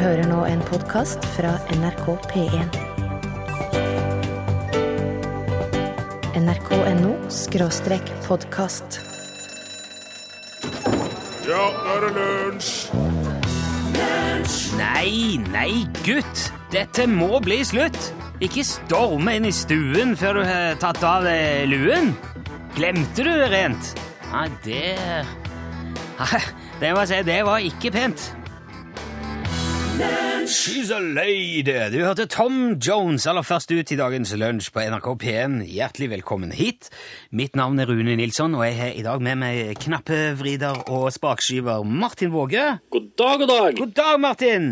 hører nå en podkast fra NRK P1. nrk.no skråstrek podkast. Ja, nå er det lunsj! Nei, nei, gutt! Dette må bli slutt! Ikke storme inn i stuen før du har tatt av deg luen. Glemte du rent? Nei, det Nei, Det må jeg si, det var ikke pent. She's a lady. Du hørte Tom Jones aller først ut i dagens lunsj på NRK P1. Hjertelig velkommen hit. Mitt navn er Rune Nilsson, og jeg har i dag med meg knappevrider og spakskyver Martin Våge. God dag, god dag. God dag, Martin!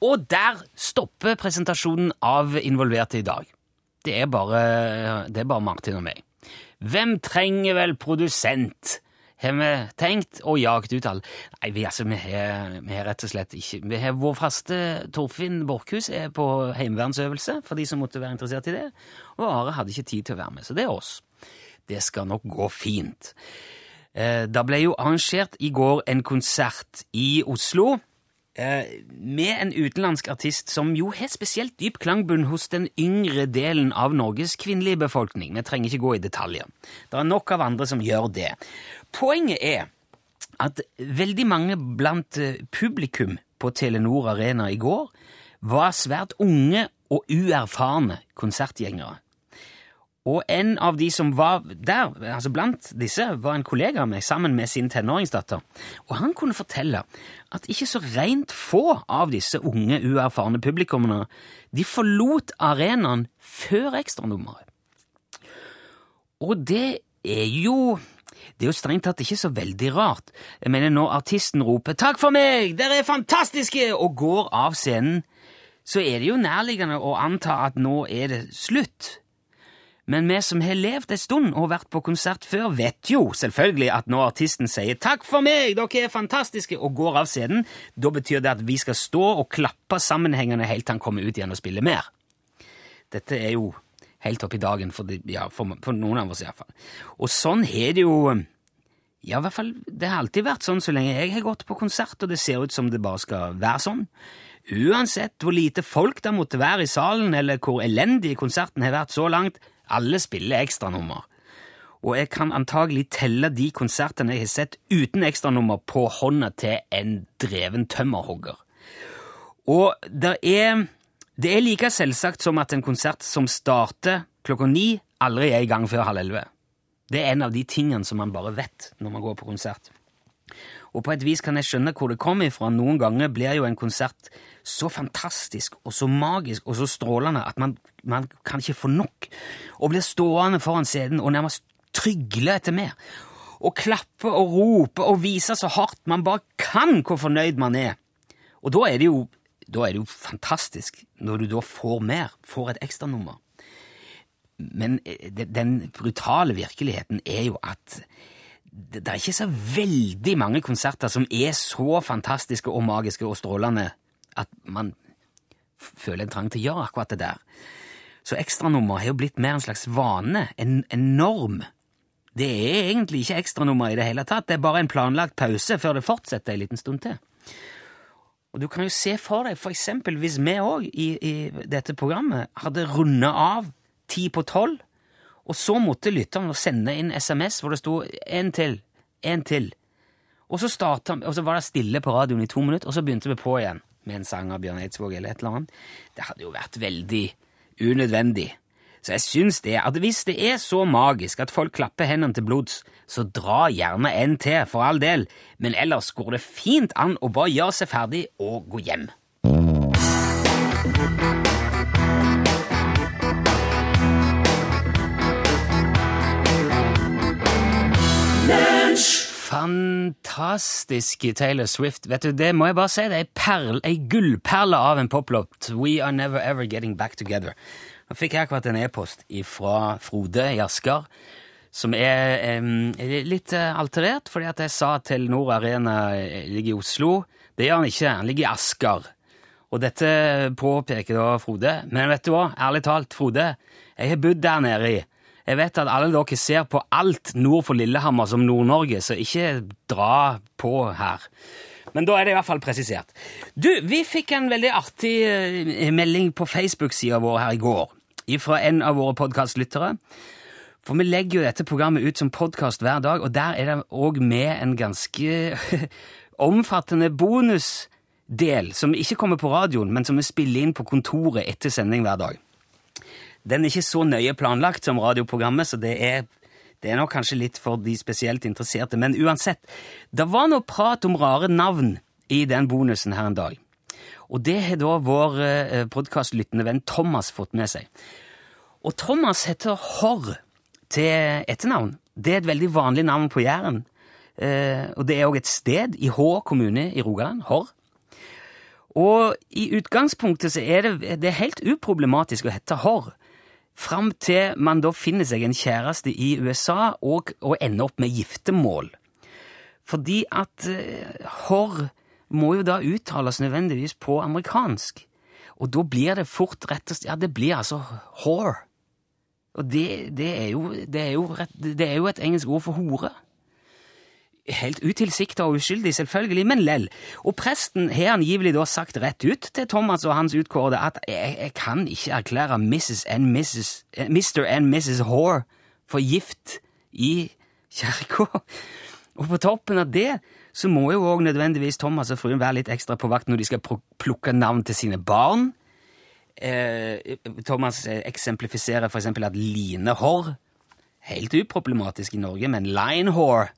Og der stopper presentasjonen av involverte i dag. Det er bare, det er bare Martin og meg. Hvem trenger vel produsent? Har vi tenkt og jagd ut alle? Nei, vi, altså, vi, har, vi har rett og slett ikke Vi har Vår faste Torfinn Borchhus er på heimevernsøvelse, for de som måtte være interessert i det. Og Are hadde ikke tid til å være med, så det er oss. Det skal nok gå fint. Eh, Da ble jo arrangert i går en konsert i Oslo med en utenlandsk artist som jo har spesielt dyp klangbunn hos den yngre delen av Norges kvinnelige befolkning. Vi trenger ikke gå i detaljer. Det er nok av andre som gjør det. Poenget er at veldig mange blant eh, publikum på Telenor Arena i går var svært unge og uerfarne konsertgjengere. Og en av de som var der, altså blant disse, var en kollega av sammen med sin tenåringsdatter. Og han kunne fortelle at ikke så rent få av disse unge, uerfarne publikummene de forlot arenaen før ekstranummeret. Og det er jo det er jo strengt tatt ikke så veldig rart. Jeg mener Når artisten roper 'Takk for meg! Dere er fantastiske!' og går av scenen, så er det jo nærliggende å anta at nå er det slutt. Men vi som har levd en stund og vært på konsert før, vet jo selvfølgelig at når artisten sier 'takk for meg, dere er fantastiske' og går av scenen, da betyr det at vi skal stå og klappe sammenhengende helt til han kommer ut igjen og spiller mer. Dette er jo helt opp i dagen for, de, ja, for, for noen av oss iallfall. Og sånn har det jo Ja, i hvert fall, det har alltid vært sånn så lenge jeg har gått på konsert, og det ser ut som det bare skal være sånn. Uansett hvor lite folk det måtte være i salen, eller hvor elendig konserten har vært så langt, alle spiller ekstranummer. Og jeg kan antagelig telle de konsertene jeg har sett uten ekstranummer på hånda til en dreven tømmerhogger. Og det er, det er like selvsagt som at en konsert som starter klokka ni, aldri er i gang før halv elleve. Det er en av de tingene som man bare vet når man går på konsert. Og på et vis kan jeg skjønne hvor det kommer ifra. Noen ganger blir jo en konsert så fantastisk og så magisk og så strålende at man, man kan ikke få nok, og blir stående foran scenen og nærmest trygle etter mer. Og klappe og rope og vise så hardt man bare kan hvor fornøyd man er. Og da er det jo, er det jo fantastisk når du da får mer, får et ekstranummer. Men eh, den brutale virkeligheten er jo at det er ikke så veldig mange konserter som er så fantastiske og magiske og strålende at man føler en trang til å gjøre akkurat det der. Så ekstranummer har jo blitt mer en slags vane, en, en norm. Det er egentlig ikke ekstranummer i det hele tatt, det er bare en planlagt pause før det fortsetter en liten stund til. Og du kan jo se for deg, for eksempel hvis vi òg i, i dette programmet hadde runda av ti på tolv, og så måtte lytteren sende inn SMS hvor det sto 'en til', 'en til'. Og så, startet, og så var det stille på radioen i to minutter, og så begynte vi på igjen med en sang av Bjørn Eidsvåg eller et eller annet. Det hadde jo vært veldig unødvendig. Så jeg syns det at hvis det er så magisk at folk klapper hendene til blods, så dra gjerne en til, for all del, men ellers går det fint an å bare gjøre seg ferdig og gå hjem. Fantastiske Taylor Swift. Vet du, Det må jeg bare si, det er ei perle, ei gullperle av en poplåt. We are never ever getting back together. Nå fikk jeg akkurat en e-post fra Frode i Asker, som er, er litt eh, alterert, fordi at jeg sa at Telenor Arena eh, ligger i Oslo. Det gjør han ikke, han ligger i Asker. Og dette påpeker da Frode. Men vet du hva, ærlig talt, Frode, jeg har bodd der nede i. Jeg vet at alle dere ser på alt nord for Lillehammer som Nord-Norge, så ikke dra på her. Men da er det i hvert fall presisert. Du, vi fikk en veldig artig eh, melding på Facebook-sida vår her i går fra en av våre podkastlyttere. For vi legger jo dette programmet ut som podkast hver dag, og der er det òg med en ganske omfattende bonusdel som ikke kommer på radioen, men som vi spiller inn på kontoret etter sending hver dag. Den er ikke så nøye planlagt som radioprogrammet, så det er, det er nok kanskje litt for de spesielt interesserte. Men uansett, det var noe prat om rare navn i den bonusen her en dag. Og det har da vår eh, podkastlyttende venn Thomas fått med seg. Og Thomas heter Horr til etternavn. Det er et veldig vanlig navn på Jæren. Eh, og det er òg et sted i Hå kommune i Rogaland. Horr. Og i utgangspunktet så er det, det er helt uproblematisk å hete Horr. Fram til man da finner seg en kjæreste i USA og, og ender opp med giftermål. Fordi at Horr må jo da uttales nødvendigvis på amerikansk. Og da blir det fort rett og slett Ja, det blir altså whore. Og det, det, er jo, det, er jo, det er jo et engelsk ord for hore. Helt utilsikta og uskyldig, selvfølgelig, men lell. Og presten har angivelig da sagt rett ut til Thomas og hans utkårede at jeg, jeg kan ikke erklære Mrs. and Mrs. Mr. and Mrs. Whore for gift i kirka. Og på toppen av det så må jo òg nødvendigvis Thomas og fruen være litt ekstra på vakt når de skal plukke navn til sine barn. Eh, Thomas eksemplifiserer for eksempel at Line Horr Helt uproblematisk i Norge, men Line Whore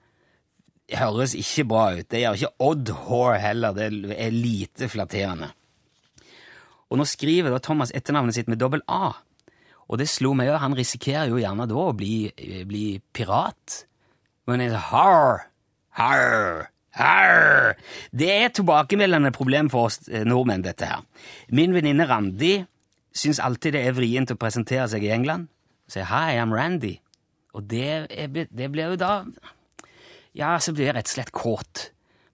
høres ikke bra ut. Det gjør ikke Odd Hore heller. Det er lite flatterende. Og nå skriver da Thomas etternavnet sitt med dobbel A. Og det slo meg jo, han risikerer jo gjerne da å bli, bli pirat. Men det er har, har, Arr! Det er et tilbakemeldende problem for oss eh, nordmenn, dette her. Min venninne Randi syns alltid det er vrient å presentere seg i England. Si 'Hi, I'm Randy'. Og det, er, det, blir jo da Ja, så blir det rett og slett kåt.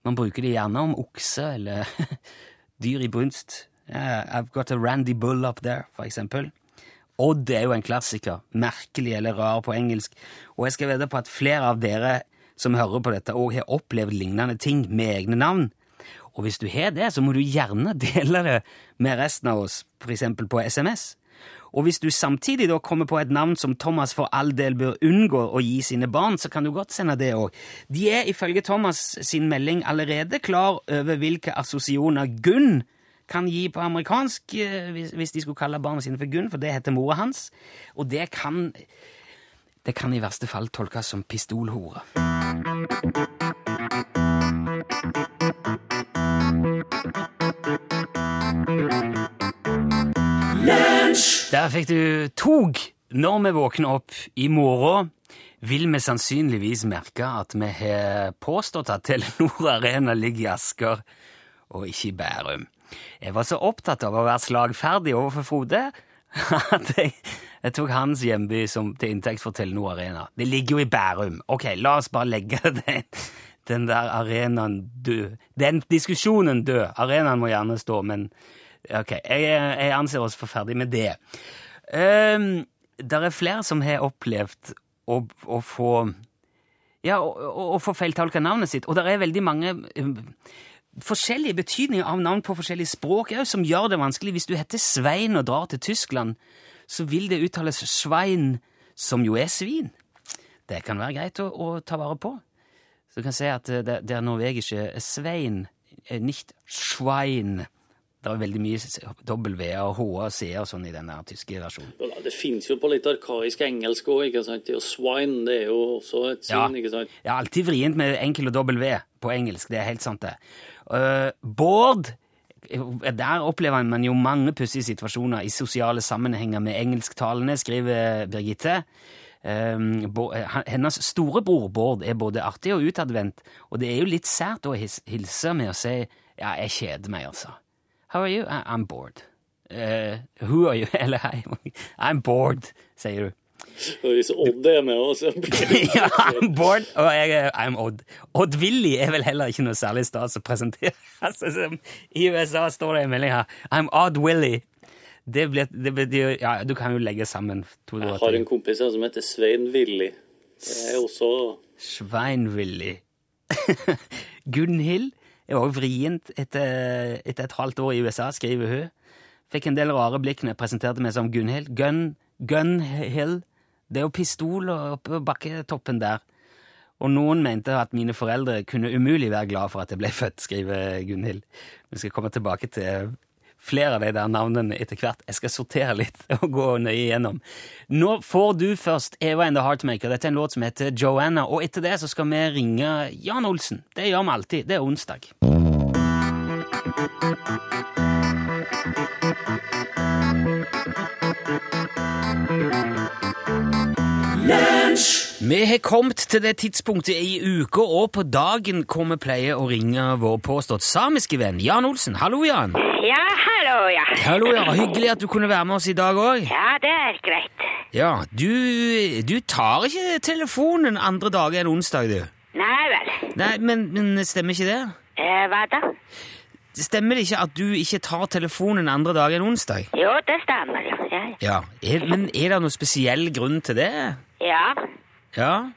Man bruker det gjerne om okse eller dyr i brunst. Yeah, I've got a Randy Bull up there, for eksempel. Odd er jo en klassiker. Merkelig eller rar på engelsk. Og jeg skal vedde på at flere av dere som hører på dette, og har opplevd lignende ting med egne navn. Og hvis du har det, så må du gjerne dele det med resten av oss, f.eks. på SMS. Og hvis du samtidig da kommer på et navn som Thomas for all del bør unngå å gi sine barn, så kan du godt sende det òg. De er ifølge Thomas sin melding allerede klar over hvilke assosjoner Gunn kan gi på amerikansk eh, hvis de skulle kalle barna sine for Gunn, for det heter mora hans. Og det kan, det kan i verste fall tolkes som pistolhore. Der fikk du tog. Når vi våkner opp i morgen, vil vi sannsynligvis merke at vi har påstått at Telenor Arena ligger i Asker og ikke i Bærum. Jeg var så opptatt av å være slagferdig overfor Frode at jeg, jeg tok hans hjemby som, til inntekt for Telenor Arena. Det ligger jo i Bærum. Ok, la oss bare legge den, den der arenaen død. Den diskusjonen død. Arenaen må gjerne stå, men Ok, jeg, jeg anser oss for ferdig med det. Um, det er flere som har opplevd å, å få ja, å, å få feiltolka navnet sitt, og det er veldig mange um, forskjellige betydninger av navn på forskjellige språk òg, som gjør det vanskelig. Hvis du heter Svein og drar til Tyskland, så vil det uttales Svein, som jo er svin. Det kan være greit å, å ta vare på. Så du kan si at det, det er norvegiske Svein, nicht Schwein. Det er veldig mye W og H og C og sånn i den tyske versjonen. Ja, det fins jo på litt arkaisk engelsk òg. Swine det er jo også et svin. Ja. ikke sant? Ja, alltid vrient med enkel og W på engelsk. Det er helt sant, det. Uh, Bård der opplever man jo mange pussige situasjoner i sosiale sammenhenger med engelsktalende, skriver Birgitte. Um, hennes storebror Bård er både artig og utadvendt, og det er jo litt sært å hilse med å si ja, jeg kjeder meg, altså. How are you? I I'm bored. Uh, who are you? Eller. I'm bored, sier du. Hvis Odd er med også Ja, I'm bored, og jeg er I'm Odd. Odd-Willy er vel heller ikke noe særlig stas å presentere. Altså, I USA står det i meldinga I'm Odd-Willy. Det betyr Ja, du kan jo legge sammen to Jeg har en kompis som heter Svein-Willy. Det er også Svein-Willy. Gunhild er òg vrient etter, etter et halvt år i USA, skriver hun. Fikk en del rare blikk når jeg presenterte meg som Gunhild. Gun, Gunhild. Det er jo pistol oppe på bakketoppen der. Og noen mente at mine foreldre kunne umulig være glad for at jeg ble født, skriver Gunhild. Vi skal komme tilbake til flere av de der navnene etter hvert. Jeg skal sortere litt og gå nøye igjennom. Nå får du først Eva and the Heartmaker. Dette er en låt som heter Joanna. Og etter det så skal vi ringe Jan Olsen. Det gjør vi alltid. Det er onsdag. Vi har kommet til det tidspunktet i uka og på dagen hvor vi pleier å ringe vår påstått samiske venn Jan Olsen. Hallo, Jan. Ja, hallo, ja. Hallo, ja. Hyggelig at du kunne være med oss i dag òg. Ja, det er greit. Ja, du, du tar ikke telefonen andre dager enn onsdag, du. Nei vel. Nei, men, men stemmer ikke det? Eh, hva da? Stemmer det ikke at du ikke tar telefonen andre dager enn onsdag? Jo, det stemmer, ja. Ja, Ja, er, Men er det noen spesiell grunn til det? ja. Ja?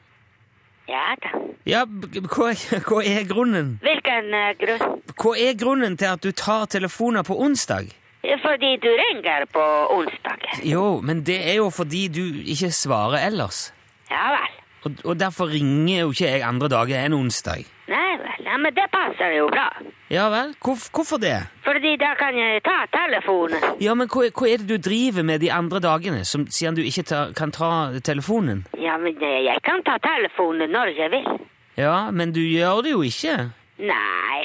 ja da. Ja, hva, hva er grunnen? Hvilken eh, grunn? Hva er grunnen til at du tar telefoner på onsdag? Fordi du ringer på onsdag. Jo, men det er jo fordi du ikke svarer ellers. Ja vel. Og, og derfor ringer jo ikke jeg andre dager enn onsdag. Nei vel. Ja, men det passer jo bra. Ja vel? Hvorf- hvorfor det? Fordi da kan jeg ta telefonen. Ja, men hva, hva er det du driver med de andre dagene, som, siden du ikke ta, kan ta telefonen? Ja, men jeg kan ta telefonen når jeg vil. Ja, men du gjør det jo ikke. Nei.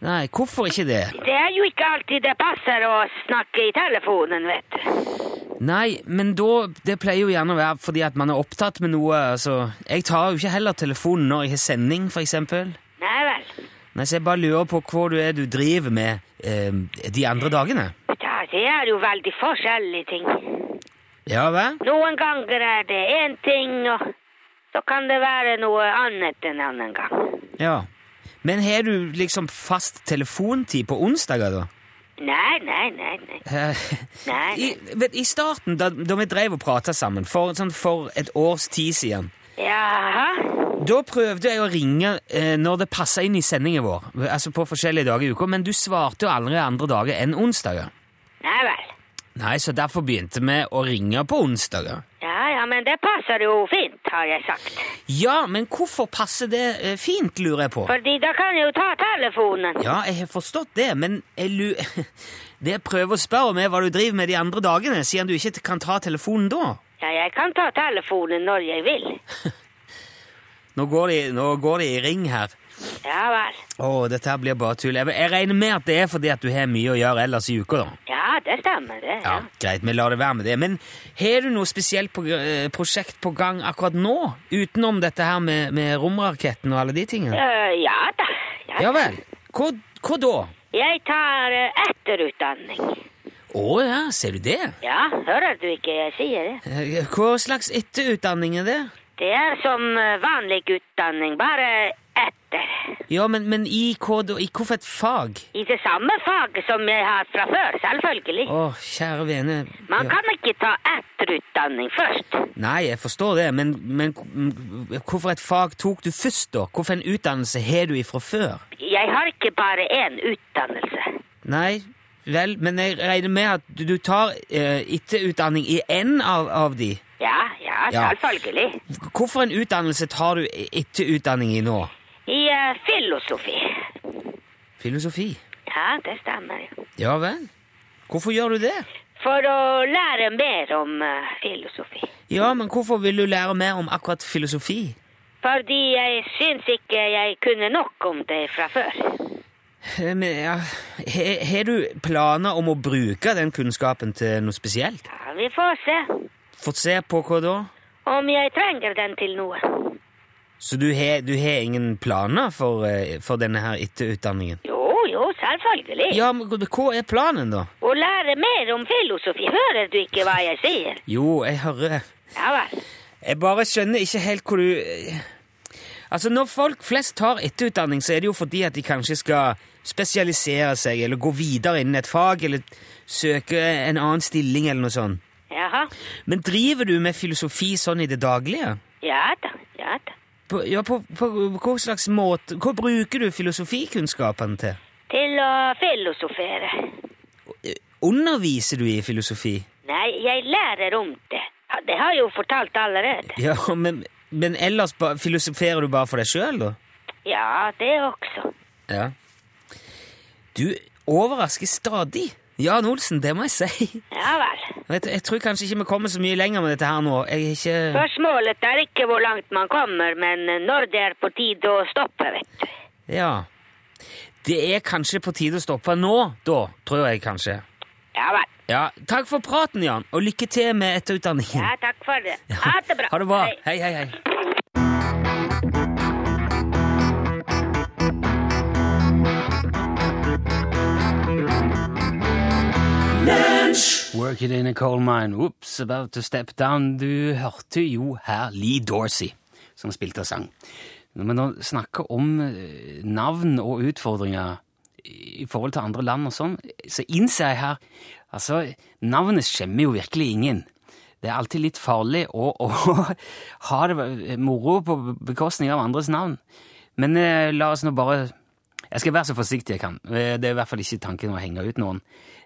Nei, hvorfor ikke det? Det er jo ikke alltid det passer å snakke i telefonen, vet du. Nei, men da Det pleier jo gjerne å være fordi at man er opptatt med noe. altså... Jeg tar jo ikke heller telefonen når jeg har sending, for eksempel. Nei vel. Nei, så jeg bare lurer på hva du er du driver med eh, de andre dagene. Ja, det er jo veldig forskjellige ting. Ja hva? Noen ganger er det én ting, og så kan det være noe annet en annen gang. Ja. Men har du liksom fast telefontid på onsdager, da? Nei, nei, nei, nei. Eh, Nei. I, vet, I starten, da, da vi drev og prata sammen, for, sånn, for et års tid siden, Jaha. Da prøvde jeg å ringe eh, når det passa inn i sendingen vår, altså på forskjellige dager i uka, men du svarte jo aldri andre dager enn onsdager. Nei vel. Nei, så derfor begynte vi å ringe på onsdager. Ja, ja, men det passer jo fint, har jeg sagt. Ja, men hvorfor passer det eh, fint, lurer jeg på? Fordi da kan jeg jo ta telefonen. Ja, jeg har forstått det, men jeg lu... Det jeg prøver å spørre om, er hva du driver med de andre dagene, siden du ikke kan ta telefonen da. Ja, jeg kan ta telefonen når jeg vil. Nå går de, nå går de i ring her. Ja vel. Å, dette her blir bare tull. Jeg, jeg regner med at det er fordi at du har mye å gjøre ellers i uka, da. Ja, det stemmer det. Ja, ja greit, vi lar det være med det. Men har du noe spesielt på, eh, prosjekt på gang akkurat nå? Utenom dette her med, med romraketten og alle de tingene? Uh, ja da. Ja, Ja vel. Hva, hva da? Jeg tar eh, etterutdanning. Å ja, ser du det? Ja, hører du ikke jeg sier det? Hva slags etterutdanning er det? Det er som eh, vanlig utdanning, bare etter. Ja, men, men i hva da? I hvorfor et fag? I det samme faget som jeg har fra før, selvfølgelig. Å, kjære vene. Man kan ikke ta etterutdanning først. Nei, jeg forstår det, men, men hvorfor et fag tok du først, da? Hvorfor en utdannelse har du ifra før? Jeg har ikke bare én utdannelse. Nei, vel, men jeg regner med at du, du tar eh, etterutdanning i én av, av de. Ja, ja, Ja. selvfølgelig. Hvorfor en utdannelse tar du etterutdanning i nå? I uh, filosofi. Filosofi. Ja, det stemmer. Ja vel. Hvorfor gjør du det? For å lære mer om uh, filosofi. Ja, men hvorfor vil du lære mer om akkurat filosofi? Fordi jeg syns ikke jeg kunne nok om det fra før. Eh, Men, ja, Har du planer om å bruke den kunnskapen til noe spesielt? Ja, vi får se Fått se på hva da? om jeg trenger den til noe. Så du har, du har ingen planer for, eh, for denne her etterutdanningen? Jo, jo, selvfølgelig. Ja, men hva er planen, da? Å lære mer om filosofi. Hører du ikke hva jeg sier? Jo, jeg hører Ja vel. Jeg bare skjønner ikke helt hvor du eh, Altså, Når folk flest tar etterutdanning, så er det jo fordi at de kanskje skal spesialisere seg, eller gå videre innen et fag, eller søke en annen stilling, eller noe sånt. Jaha. Men driver du med filosofi sånn i det daglige? Ja da, ja da. På, ja, på, på, hva slags måte Hva bruker du filosofikunnskapene til? Til å filosofere. Underviser du i filosofi? Nei, jeg lærer om det. Det har jeg jo fortalt allerede. Ja, men, men ellers filosoferer du bare for deg sjøl, da? Ja, det også. Ja. Du overrasker stadig. Jan Olsen, det må jeg si. Ja vel. Vet Jeg tror kanskje ikke vi kommer så mye lenger med dette her nå. Jeg er ikke Spørsmålet er ikke hvor langt man kommer, men når det er på tide å stoppe, vet du. Ja. Det er kanskje på tide å stoppe nå, da, tror jeg kanskje. Ja vel. Ja, Takk for praten, Jan, og lykke til med etterutdanningen. Ja, takk for det. Ha det bra. Ha det bra. Hei. Hei, hei, hei. Working in a coal mine. Oops, about to step down. Du hørte jo her Lee Dorsey, som spilte og sang. Når vi nå snakker om eh, navn og utfordringer i forhold til andre land og sånn, så innser jeg her Altså, navnet skjemmer jo virkelig ingen. Det er alltid litt farlig å, å ha det moro på bekostning av andres navn. Men eh, la oss nå bare Jeg skal være så forsiktig jeg kan. Eh, Det er i hvert fall ikke tanken å henge ut noen.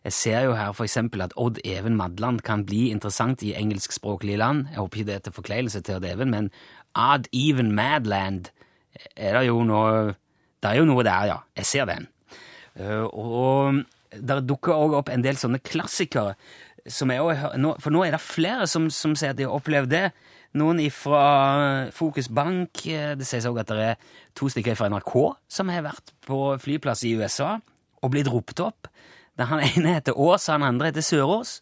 Jeg ser jo her for eksempel at Odd Even Madland kan bli interessant i engelskspråklige land. Jeg håper ikke det er til forkleinelse til Odd Even, men Odd Even Madland er det jo noe Det er jo noe der, ja. Jeg ser den. Eh, og der dukker også opp en del sånne klassikere. Som også, for nå er det flere som, som sier at de har opplevd det. Noen fra Fokus Bank. eh, Det sies også at det er to stykker fra NRK som har vært på flyplass i USA og blitt ropt opp. Han ene heter Ås, han andre heter Sørås.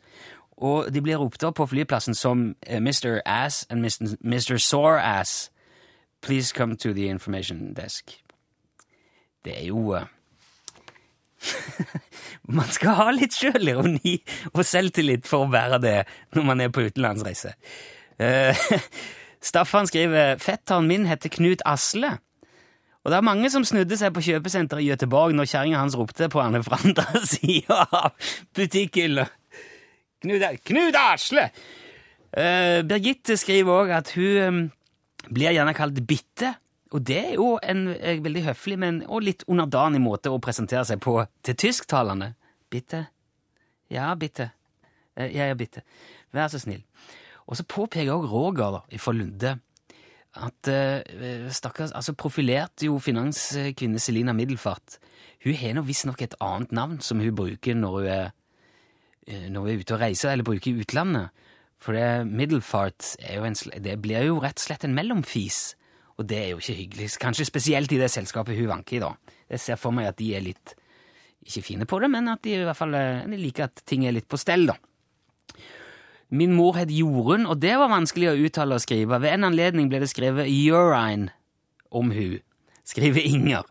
Og de blir ropt opp på flyplassen som eh, Mr. Ass and Mr. Mr. Sore Ass. Please come to the information desk. Det er jo eh, Man skal ha litt sjølironi og selvtillit for å være det når man er på utenlandsreise. Eh, Staffan skriver fetteren min heter Knut Asle. Og det er mange som snudde seg på kjøpesenteret i Gøteborg når kjerringa hans ropte på han fra andre sida av butikkhylla. Knut, Knut Asle! Uh, Birgitte skriver òg at hun um, blir gjerne kalt Bitte. Og det er jo en eh, veldig høflig, men og litt underdanig måte å presentere seg på til tysktalende. Bitte. Ja, bitte. Uh, Jeg er bitte. Vær så snill. Og så påpeker også Roger da, fra Lunde at eh, stakkars, altså profilerte jo finanskvinne Selina Middelfart. Hun har nå visstnok et annet navn som hun bruker når hun er, eh, når hun er ute og reiser, eller bruker i utlandet. For det Middelfart en, det blir jo rett og slett en mellomfis. Og det er jo ikke hyggelig. Kanskje spesielt i det selskapet hun vanker i, da. Jeg ser for meg at de er litt ikke fine på det, men at de i hvert fall eh, de liker at ting er litt på stell, da. Min mor het Jorunn, og det var vanskelig å uttale og skrive. Ved en anledning ble det skrevet urine om hun. Skriver Inger.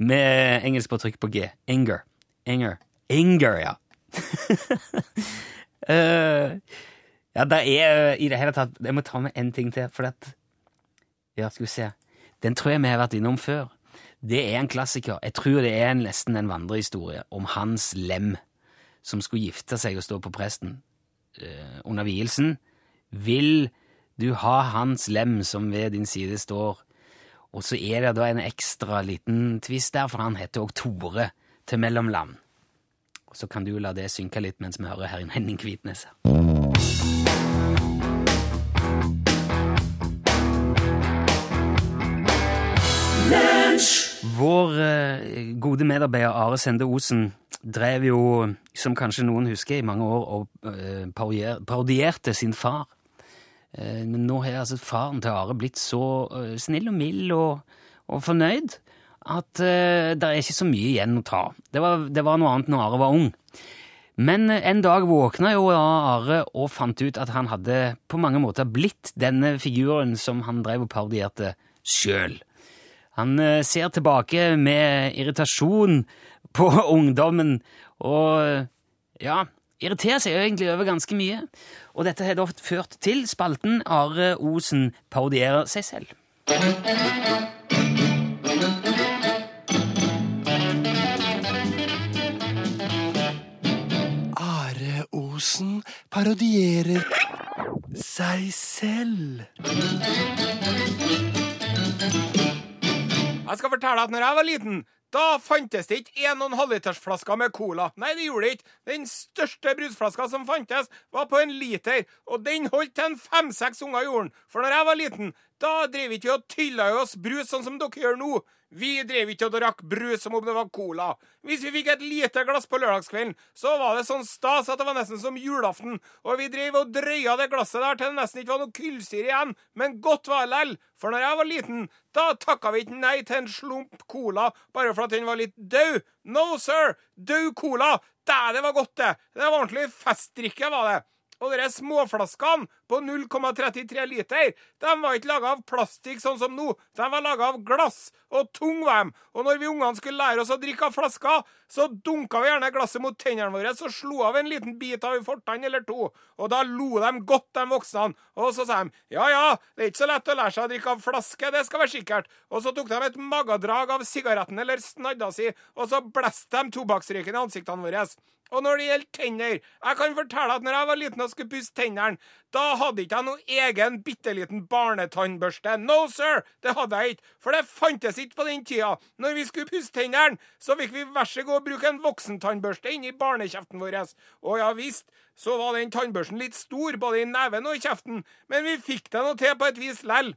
Med engelsk på trykk på G. Inger. Inger. Inger, ja. uh, ja, det er eh, i det hele tatt Jeg må ta med en ting til, for at Ja, skal vi se. Den tror jeg vi har vært innom før. Det er en klassiker. Jeg tror det er en, nesten en vandrehistorie om Hans Lem, som skulle gifte seg og stå på presten under vielsen. Vil du ha Hans Lem som ved din side står? Og så er det da en ekstra liten twist der, for han heter òg Tore til mellomland. Og så kan du la det synke litt mens vi hører herren Henning Kvitnes. Vår eh, gode medarbeider Are Sende Osen drev jo, som kanskje noen husker, i mange år og eh, parodierte sin far. Eh, men nå har altså faren til Are blitt så eh, snill og mild og, og fornøyd at det er ikke så mye igjen å ta. Det var, det var noe annet når Are var ung. Men en dag våkna jo Are og fant ut at han hadde på mange måter blitt denne figuren som han drev og parodierte sjøl. Han ser tilbake med irritasjon på ungdommen og ja, irriterer seg egentlig over ganske mye. Og dette har da ført til spalten Are Osen parodierer seg selv. Are Osen parodierer seg selv. Jeg skal fortelle at når jeg var liten, da fantes det ikke 1,5 liters flasker med cola. Nei, det gjorde det ikke. Den største brusflaska som fantes, var på en liter, og den holdt til en fem-seks unger gjorde den. For når jeg var liten, da drev ikke vi og tylla i oss brus sånn som dere gjør nå. Vi drev ikke og drakk brus som om det var cola. Hvis vi fikk et lite glass på lørdagskvelden, så var det sånn stas at det var nesten som julaften, og vi drev og drøya det glasset der til det nesten ikke var noe kullsyre igjen, men godt var det lell. For når jeg var liten, da takka vi ikke nei til en slump cola bare for at den var litt død. No, sir! Død cola! Dæ, det var godt, det! Det var ordentlig festdrikke, var det. Og dere småflaskene på 0,33 liter, de var ikke laga av plastikk sånn som nå. De var laga av glass, og tung var de. Og når vi ungene skulle lære oss å drikke av flasker, så dunka vi gjerne glasset mot tennene våre, så slo av en liten bit av en fortann eller to. Og da lo de godt, de voksne. Og så sa de ja ja, det er ikke så lett å lære seg å drikke av flaske, det skal være sikkert. Og så tok de et magadrag av sigaretten eller snadda si, og så blåste de tobakksrøyken i ansiktene våre. Og når det gjelder tenner, jeg kan fortelle at når jeg var liten og skulle pusse tennene, da hadde ikke jeg noen egen bitte liten barnetannbørste. No, sir! Det hadde jeg ikke. For det fantes ikke på den tida. Når vi skulle pusse tennene, så fikk vi vær så god bruke en voksentannbørste inni barnekjeften vår. Og ja visst, så var den tannbørsten litt stor, både i neven og i kjeften, men vi fikk det nå til på et vis lell.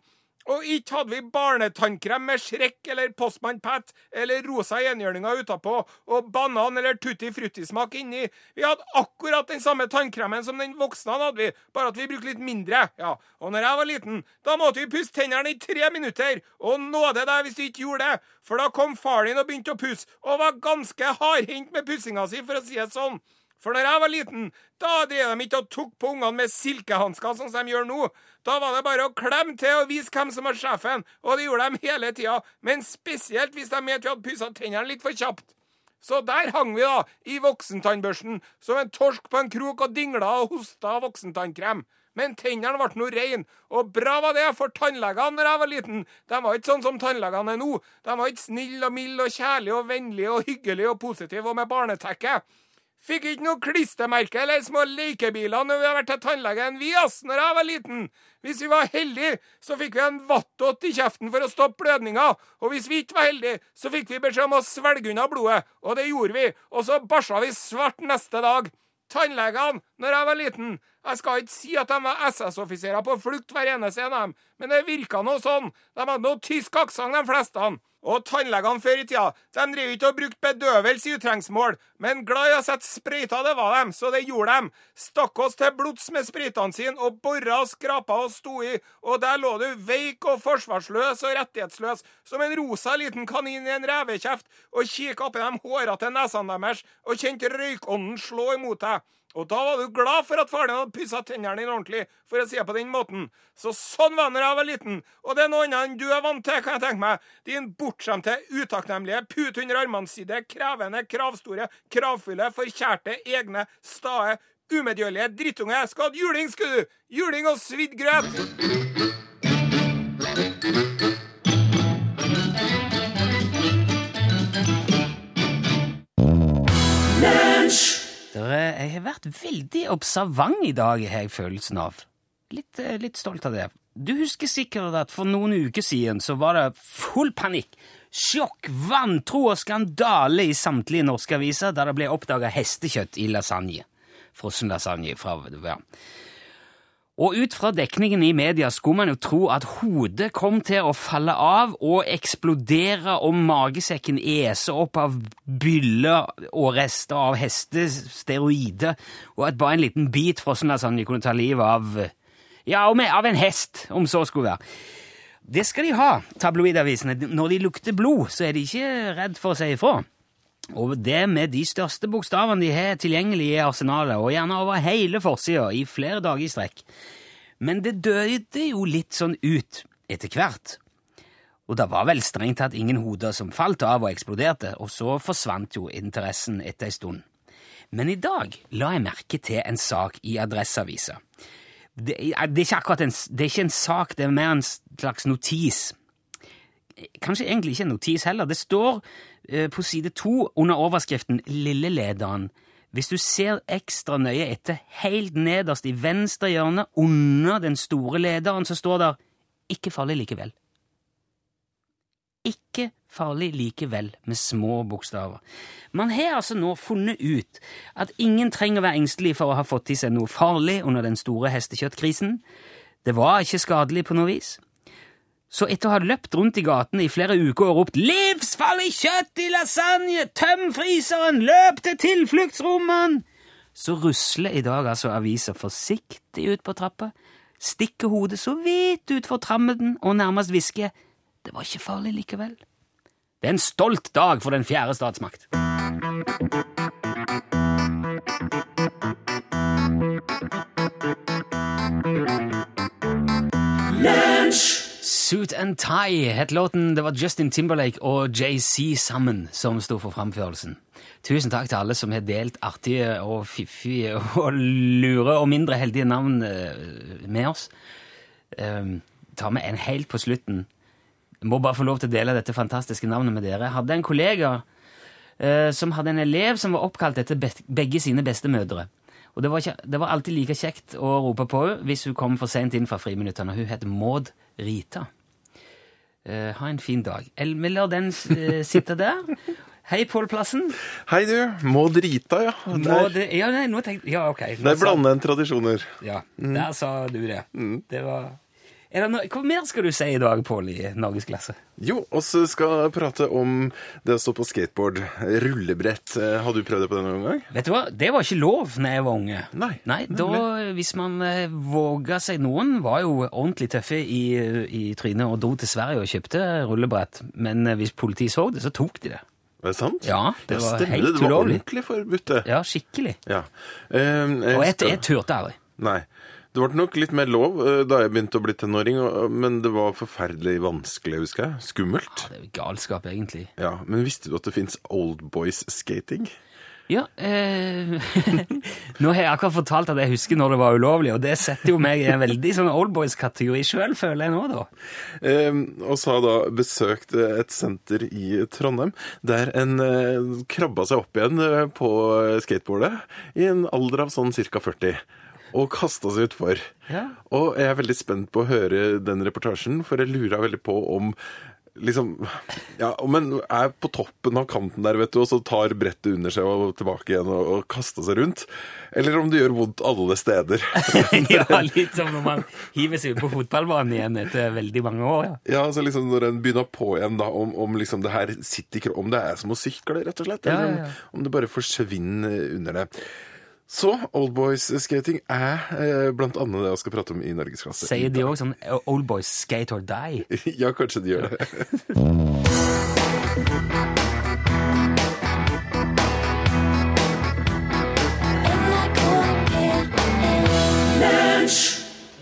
Og ikke hadde vi barnetannkrem med Shrek eller Postmann Pat eller rosa enhjørninger utapå og banan eller tutti frutti-smak inni. Vi hadde akkurat den samme tannkremen som den voksne hadde, vi, bare at vi brukte litt mindre. Ja, Og når jeg var liten, da måtte vi pusse tennene i tre minutter. Og nåde deg hvis du ikke gjorde det, for da kom far din og begynte å pusse, og var ganske hardhendt med pussinga si, for å si det sånn. For når jeg var liten, da drev de ikke og tok på ungene med silkehansker, sånn som de gjør nå. Da var det bare å klemme til og vise hvem som var sjefen, og det gjorde de hele tida. Men spesielt hvis de mente vi hadde pussa tennene litt for kjapt. Så der hang vi, da, i voksentannbørsten, som en torsk på en krok og dingla og hosta av voksentannkrem. Men tennene ble nå reine, og bra var det, for tannlegene når jeg var liten, de var ikke sånn som tannlegene er nå. De var ikke snille og milde og kjærlige og vennlige og hyggelige og positive og med barnetekke. Fikk ikke noe klistremerke eller små lekebiler når vi har vært til tannlegen, vi, ass, når jeg var liten. Hvis vi var heldige, så fikk vi en vattott i kjeften for å stoppe blødninga, og hvis vi ikke var heldige, så fikk vi beskjed om å svelge unna blodet, og det gjorde vi, og så bæsja vi svart neste dag. Tannlegene, når jeg var liten, jeg skal ikke si at de var SS-offiserer på flukt hver eneste en av dem, men det virka noe sånn. De hadde noe tysk aksent, de fleste. Og tannlegene før i tida de drev ikke og brukte bedøvelse i utrengsmål, men glad i å sette sprøyter, det var dem, så det gjorde dem. Stakk oss til blods med sprøytene sine og bora og skrapa og sto i, og der lå du veik og forsvarsløs og rettighetsløs som en rosa liten kanin i en revekjeft og kikka oppi de hårete nesene deres og kjente røykånden slå imot deg. Og da var du glad for at faren din hadde pussa tennene dine ordentlig, for å si det på den måten. Så sånn var det da jeg var liten, og det er noe annet enn du er vant til, kan jeg tenke meg. Din bortskjemte, utakknemlige, pute under armene side, krevende, kravstore, kravfulle, forkjærte, egne, stae, umedgjørlige drittunge. Skal ha juling, skulle du! Juling og svidd grøt! Jeg har vært veldig observant i dag, har jeg følelsen av. Litt, eh, litt stolt av det. Du husker sikkert at for noen uker siden så var det full panikk, sjokk, vantro og skandale i samtlige norske aviser da det ble oppdaga hestekjøtt i lasagne. Frossen lasagne fra ja. Og ut fra dekningen i media skulle man jo tro at hodet kom til å falle av og eksplodere og magesekken ese opp av byller og rester av hestesteroider, og at bare en liten bit frossen de kunne ta livet av ja, av en hest, om så skulle være. Det skal de ha, tabloidavisene. Når de lukter blod, så er de ikke redd for å si ifra. Og det med de største bokstavene de har tilgjengelig i arsenalet, og gjerne over hele forsida i flere dager i strekk. Men det døde jo litt sånn ut etter hvert. Og det var vel strengt tatt ingen hoder som falt av og eksploderte, og så forsvant jo interessen etter ei stund. Men i dag la jeg merke til en sak i Adresseavisa det, det, er ikke akkurat en, det er ikke en sak, det er mer en slags notis. Kanskje egentlig ikke en notis heller. Det står eh, på side to under overskriften Lillelederen. Hvis du ser ekstra nøye etter, helt nederst i venstre hjørne, under den store lederen, så står der 'Ikke farlig likevel'. ikke farlig likevel, med små bokstaver. Man har altså nå funnet ut at ingen trenger å være engstelig for å ha fått i seg noe farlig under den store hestekjøttkrisen. Det var ikke skadelig på noe vis. Så etter å ha løpt rundt i gatene i flere uker og ropt 'Livsfarlig kjøtt i lasagne! Tøm fryseren! Løp til tilfluktsrommene!' så rusler i dag altså avisa forsiktig ut på trappa, stikker hodet så vidt utfor trammeten og nærmest hvisker 'Det var ikke farlig likevel'. Det er en stolt dag for den fjerde statsmakt. Suit and Tie het låten. Det var Justin Timberlake og JC sammen som sto for framførelsen. Tusen takk til alle som har delt artige og fiffige og lure og mindre heldige navn eh, med oss. Um, ta med en helt på slutten. Må bare få lov til å dele dette fantastiske navnet med dere. Jeg hadde en kollega eh, som hadde en elev som var oppkalt etter begge sine bestemødre. Og det var, det var alltid like kjekt å rope på henne hvis hun kom for sent inn fra friminuttene. Hun het Maud Rita. Eh, ha en fin dag. El, vi lar den uh, sitte der. Hei, Pål Plassen. Hei, du. Må drita, ja. Må det, ja, nei, nå tenkte, ja, ok. der blander en tradisjoner. Ja, der sa du det. Det var... Det no Hva mer skal du si i dag, Pål, i Norgesklasse? Jo, så skal jeg prate om det å stå på skateboard. Rullebrett. Eh, Har du prøvd det på det noen gang? Vet du hva, det var ikke lov når jeg var unge. Nei, da, hvis man eh, våga seg Noen var jo ordentlig tøffe i, i trynet og dro til Sverige og kjøpte rullebrett, men eh, hvis politiet så det, så tok de det. Er det sant? Ja, det var helt ulovlig. Det var ordentlig forbudt, det. Ja, skikkelig. Ja. Eh, Og jeg, jeg turte aldri. Nei. Det ble nok litt mer lov eh, da jeg begynte å bli tenåring, men det var forferdelig vanskelig, husker jeg. Skummelt. Ja, Det er jo galskap, egentlig. Ja, Men visste du at det fins oldboys skating? Ja, eh, Nå har jeg akkurat fortalt at jeg husker når det var ulovlig, og det setter jo meg i en veldig sånn oldboys-kategori sjøl, føler jeg nå, da. Eh, og så har jeg da besøkt eh, et senter i Trondheim der en eh, krabba seg opp igjen eh, på skateboardet i en alder av sånn ca. 40. Og kasta seg utfor. Ja. Og jeg er veldig spent på å høre den reportasjen, for jeg lurer veldig på om Liksom Ja, om en er på toppen av kanten der, vet du, og så tar brettet under seg og tilbake igjen og, og kaster seg rundt. Eller om det gjør vondt alle steder. ja, litt som når man hiver seg ut på fotballbanen igjen etter veldig mange år. ja. Ja, altså liksom når en begynner på igjen da, om, om liksom det her sitter Om det er som å sykle, rett og slett. Eller ja, ja. om, om det bare forsvinner under det. Så oldboys skating er eh, blant annet det jeg skal prate om i Norgesklasse. Sier de òg sånn Old boys skate or die? Ja, kanskje de gjør det.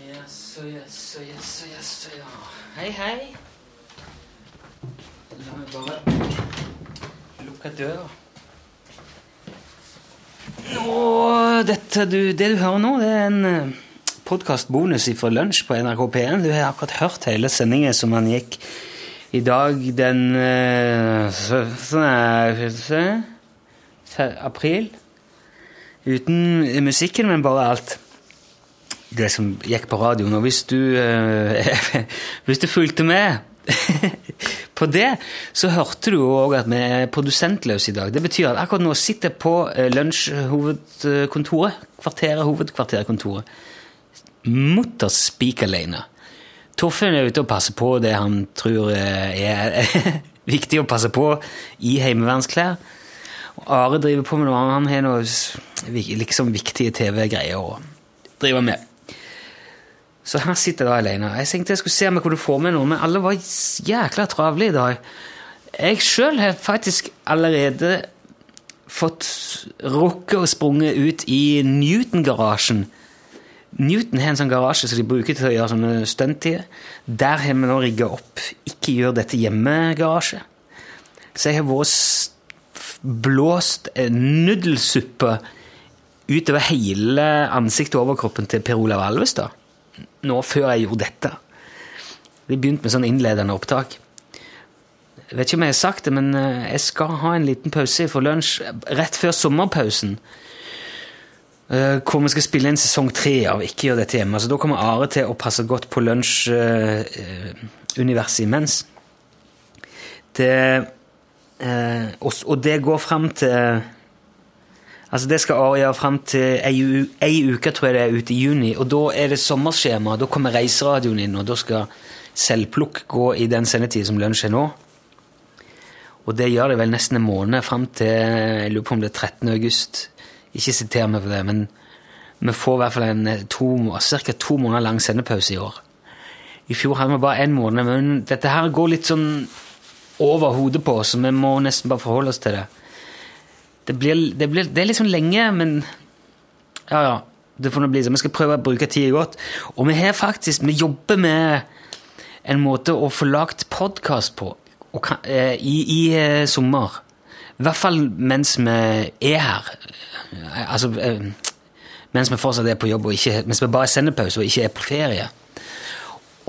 Jaså, jaså, jaså, jaså, ja. Hei, hei. La meg bare lukke døra. Og dette du, det du hører nå, det er en podkastbonus fra Lunsj på NRK P1. Du har akkurat hørt hele sendingen som han gikk i dag den eh, så- sånn april. Uten musikken, men bare alt det som gikk på radioen. Og hvis du, eh, hvis du fulgte med på det, så hørte du òg at vi er produsentløse i dag. Det betyr at akkurat nå sitter jeg på eh, lunsjhovedkontoret, kvarteret, hovedkvarterkontoret, mutters spik alene. Torfinn er ute og passer på det han tror eh, er viktig å passe på i heimevernsklær. Are driver på med noe annet. Han har noe liksom viktige TV-greier å drive med. Så her sitter jeg da alene. Jeg tenkte jeg skulle se om jeg kunne få med noe, men alle var jækla travle i dag. Jeg sjøl har faktisk allerede fått rukket og sprunget ut i Newton-garasjen. Newton har en sånn garasje som de bruker til å gjøre sånne stunt i. Der har vi nå rigga opp Ikke gjør dette hjemme-garasje. Så jeg har vært blåst nudelsuppe utover hele ansiktet og overkroppen til Per Olav Alvestad. Nå før jeg gjorde dette. Vi begynte med sånn innledende opptak. Jeg vet ikke om jeg har sagt det, men eh, jeg skal ha en liten pause for lunsj rett før sommerpausen. eh, Hvor vi skal spille inn sesong tre av Ikke gjør dette hjemme. Så da kommer Are til å passe godt på lunsjuniverset imens. Det eh, og, det går fram til Altså Det skal Ari gjøre fram til ei, uke, tror jeg det er, ute i juni. Og da er det sommerskjema. Da kommer Reiseradioen inn, og da skal Selvplukk gå i den sendetid som lunsj er nå. Og det gjør det vel nesten en måned fram til jeg lurer på om det er 13. august. Ikke siter meg på det, men vi får i hvert fall en eh, to, ca. to måneder lang sendepause i år. I fjor hadde vi bare én måned, men dette her går litt sånn over hodet på oss, så vi må nesten bare forholde oss til det. Det, blir, det, blir, det er litt sånn lenge, men ja, ja. Det får nå bli sånn. Vi skal prøve å bruke tida godt. Og vi har faktisk, vi jobber med en måte å få lagt podkast på kan, eh, i, i eh, sommer. I hvert fall mens vi er her. Altså eh, mens vi fortsatt er på jobb, og ikke, mens vi bare er sendepause og ikke er på ferie.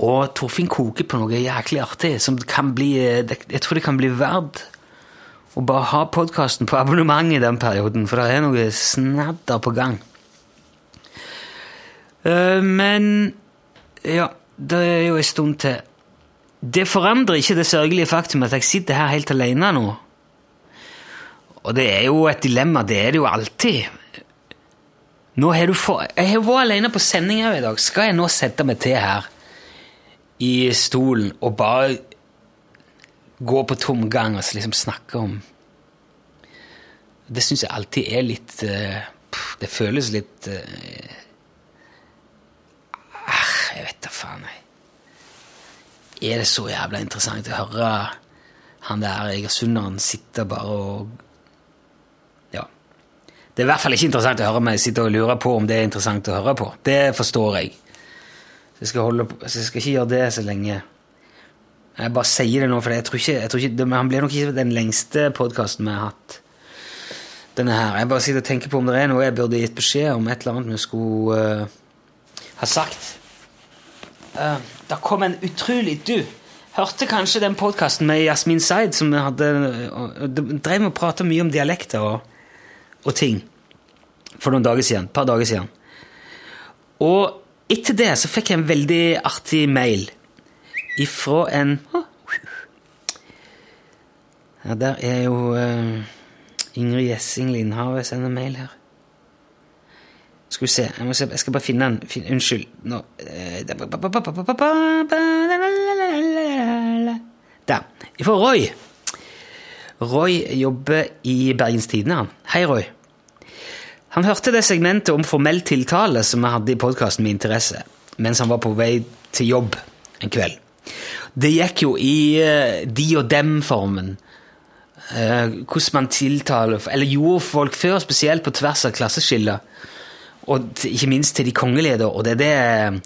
Og Torfinn koker på noe jæklig artig som kan bli Jeg tror det kan bli verdt å bare ha podkasten på abonnement i den perioden, for det er noe snadder på gang. Eh, men ja, det er jo en stund til. Det forandrer ikke det sørgelige faktum at jeg sitter her helt alene nå. Og det er jo et dilemma, det er det jo alltid. Nå har du for... Jeg har vært alene på sending her i dag. Skal jeg nå sette meg til her i stolen og bare gå på tomgang og liksom snakke om Det syns jeg alltid er litt eh, Det føles litt eh, ah, Jeg vet da faen, jeg. Er det så jævla interessant å høre han der egersunderen sitte bare og Ja. Det er i hvert fall ikke interessant å høre meg sitte og lure på om det er interessant å høre på. Det forstår jeg. Så jeg skal, holde på, så jeg skal ikke gjøre det så lenge. Jeg bare sier det nå, for jeg tror ikke, jeg tror ikke han blir nok ikke den lengste podkasten vi har hatt. Denne her. Jeg bare sitter og tenker på om det er noe jeg burde gitt beskjed om, et eller annet vi skulle uh, ha sagt. Uh, det kom en utrolig Du hørte kanskje den podkasten med Jasmin Zaid som hadde og, drev med å prate mye om dialekter og, og ting for noen dager siden. Et par dager siden. Og etter det så fikk jeg en veldig artig mail ifra en Ja, der er jo uh, Ingrid Gjessing Lindhave sender mail her. Skal vi se, jeg, må se, jeg skal bare finne den. Fin, unnskyld. Nå Der. Ifra Roy. Roy jobber i Bergens Tidende. Hei, Roy. Han hørte det segmentet om formell tiltale som vi hadde i podkasten med interesse, mens han var på vei til jobb en kveld. Det gikk jo i eh, de og dem-formen. Eh, hvordan man tiltaler Eller gjorde folk før, spesielt på tvers av klasseskiller. Og ikke minst til de kongelige. Og det er det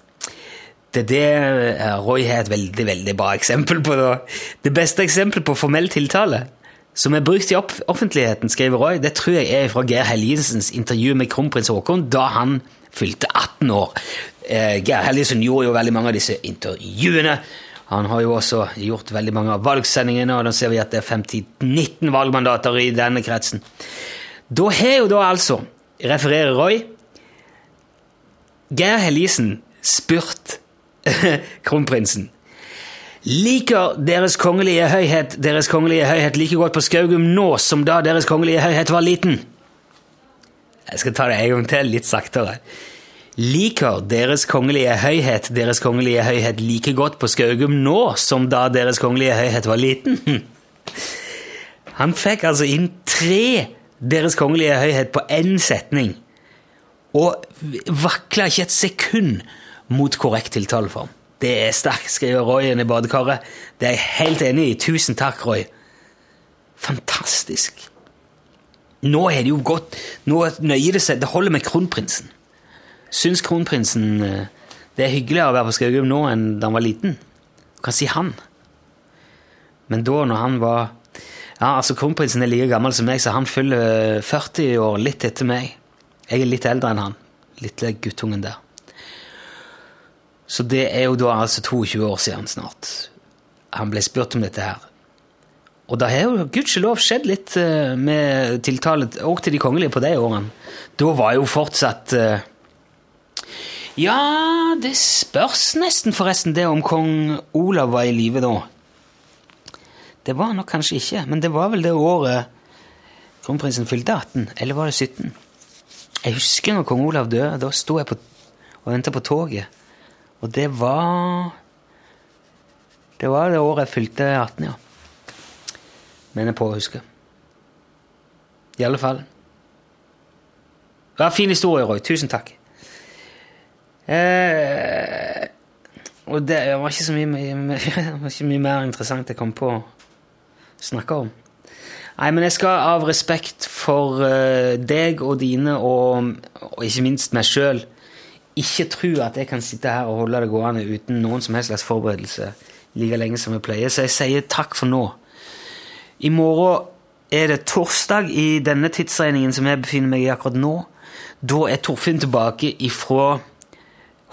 det er det eh, Roy har et veldig veldig bra eksempel på. Da. Det beste eksempelet på formell tiltale som er brukt i offentligheten, skriver Roy, det tror jeg er fra Geir Helgesens intervju med kronprins Haakon da han fylte 18 år. Geir Helgesen gjorde jo veldig mange av disse intervjuene. Han har jo også gjort veldig mange av valgsendingene, og da ser vi at det er 50-19 valgmandater i denne kretsen. Da har jo da altså, refererer Roy, Geir Helisen spurt kronprinsen Liker Deres Kongelige Høyhet Deres Kongelige Høyhet like godt på Skaugum nå som da Deres Kongelige Høyhet var liten? Jeg skal ta det en gang til, litt saktere. Liker Deres Kongelige Høyhet Deres Kongelige Høyhet like godt på Skaugum nå som da Deres Kongelige Høyhet var liten? Han fikk altså inn tre Deres Kongelige Høyhet på én setning, og vakla ikke et sekund mot korrekt tiltaleform. Det er sterkt, skriver Royen i badekaret. Det er jeg helt enig i. Tusen takk, Roy. Fantastisk. Nå er det jo godt Nå nøyer det seg Det holder med kronprinsen. Syns kronprinsen eh, det er hyggeligere å være på Skaugum nå enn da han var liten? Hva sier han. Men da, når han var Ja, altså Kronprinsen er like gammel som meg, så han fyller 40 år litt etter meg. Jeg er litt eldre enn han. Lille guttungen der. Så det er jo da altså 22 år siden snart han ble spurt om dette her. Og det har jo gudskjelov skjedd litt eh, med tiltale òg til de kongelige på de årene. Da var jo fortsatt eh, Ja, det spørs nesten forresten det om kong Olav var i live da. Det var han nok kanskje ikke, men det var vel det året kronprinsen fylte 18. Eller var det 17? Jeg husker når kong Olav døde. Da sto jeg på, og venta på toget. Og det var Det var det året jeg fylte 18, ja. Mener på å huske. I alle fall. Det var en fin historie, Roy. Tusen takk. Eh, og det var ikke så mye, mye, ikke mye mer interessant jeg kom på å snakke om. Nei, men jeg skal av respekt for eh, deg og dine, og, og ikke minst meg sjøl, ikke tro at jeg kan sitte her og holde det gående uten noen som helst slags forberedelse like lenge som jeg pleier. Så jeg sier takk for nå. I morgen er det torsdag i denne tidsregningen som jeg befinner meg i akkurat nå. Da er Torfinn tilbake ifra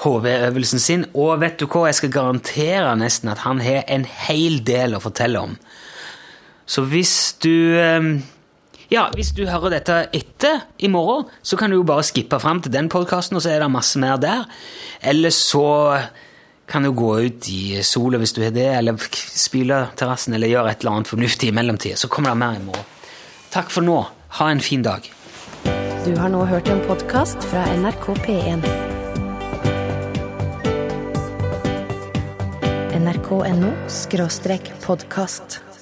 HV-øvelsen sin, og vet du hva, jeg skal garantere nesten at han har en hel del å fortelle om. Så hvis du eh, Ja, hvis du hører dette etter i morgen, så kan du jo bare skippe fram til den podkasten, og så er det masse mer der. Eller så kan du gå ut i sola hvis du har det, eller spyle terrassen, eller gjøre et eller annet fornuftig i mellomtida. Så kommer det mer i morgen. Takk for nå. Ha en fin dag. Du har nå hørt en podkast fra NRK P1. nrk.no podkast.